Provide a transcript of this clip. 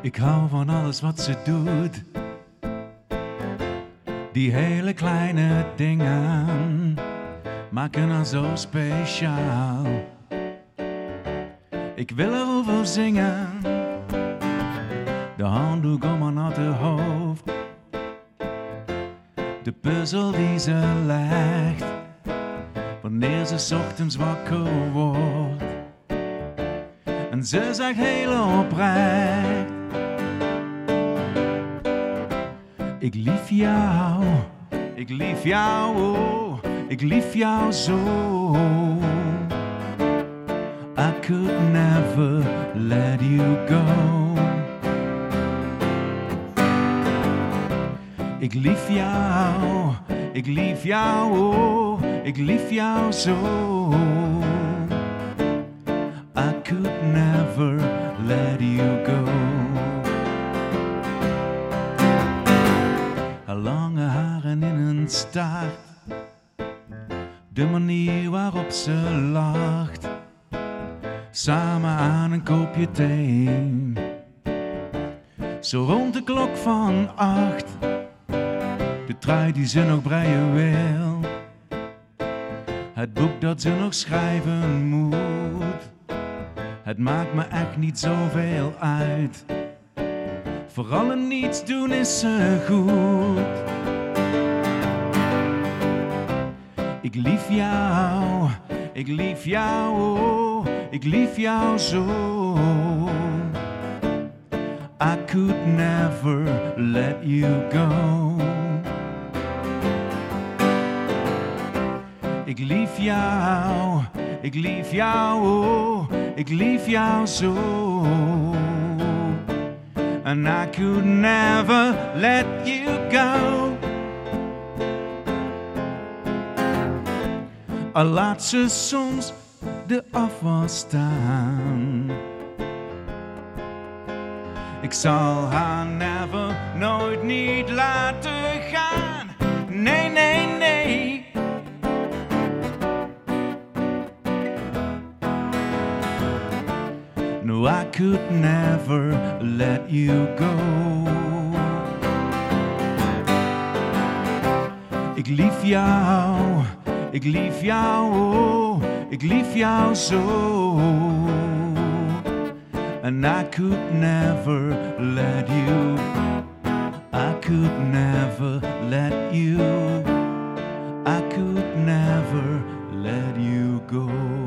Ik hou van alles wat ze doet. Die hele kleine dingen maken haar zo speciaal. Ik wil er over zingen. De handdoek om haar natte hoofd. De puzzel die ze legt. Wanneer ze ochtends wakker wordt. En ze zegt heel oprecht. Ik lief jou, ik lief jou, ik lief jou zo. I could never let you go. Ik lief jou, ik lief jou, ik lief jou zo. Staart, de manier waarop ze lacht, samen aan een kopje thee. Zo rond de klok van acht, de trui die ze nog breien wil, het boek dat ze nog schrijven moet. Het maakt me echt niet zoveel uit. Vooral een niets doen is ze goed. Ik lief jou, ik lief jou, ik lief jou zo. I could never let you go. Ik lief jou, ik lief jou, oh, ik lief jou zo. And I could never let you go. Al laat ze soms de afwas staan. Ik zal haar never, nooit niet laten gaan. Nee, nee, nee. No, I could never let you go. Ik lief jou, ik lief jou, oh, ik lief jou zo. And I could never let you, I could never let you, I could never let you go.